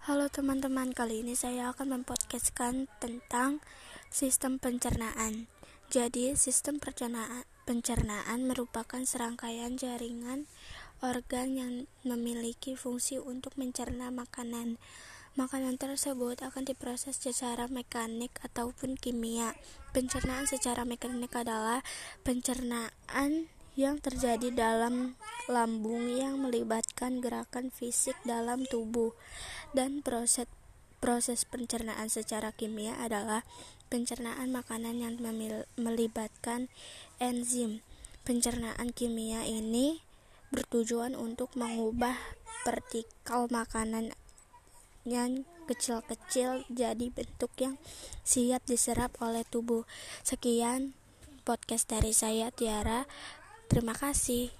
Halo teman-teman, kali ini saya akan mempodcastkan tentang sistem pencernaan. Jadi, sistem pencernaan, pencernaan merupakan serangkaian jaringan organ yang memiliki fungsi untuk mencerna makanan. Makanan tersebut akan diproses secara mekanik ataupun kimia. Pencernaan secara mekanik adalah pencernaan yang terjadi dalam lambung yang melibatkan gerakan fisik dalam tubuh dan proses proses pencernaan secara kimia adalah pencernaan makanan yang melibatkan enzim. Pencernaan kimia ini bertujuan untuk mengubah partikel makanan yang kecil-kecil jadi bentuk yang siap diserap oleh tubuh. Sekian podcast dari saya Tiara. Terima kasih.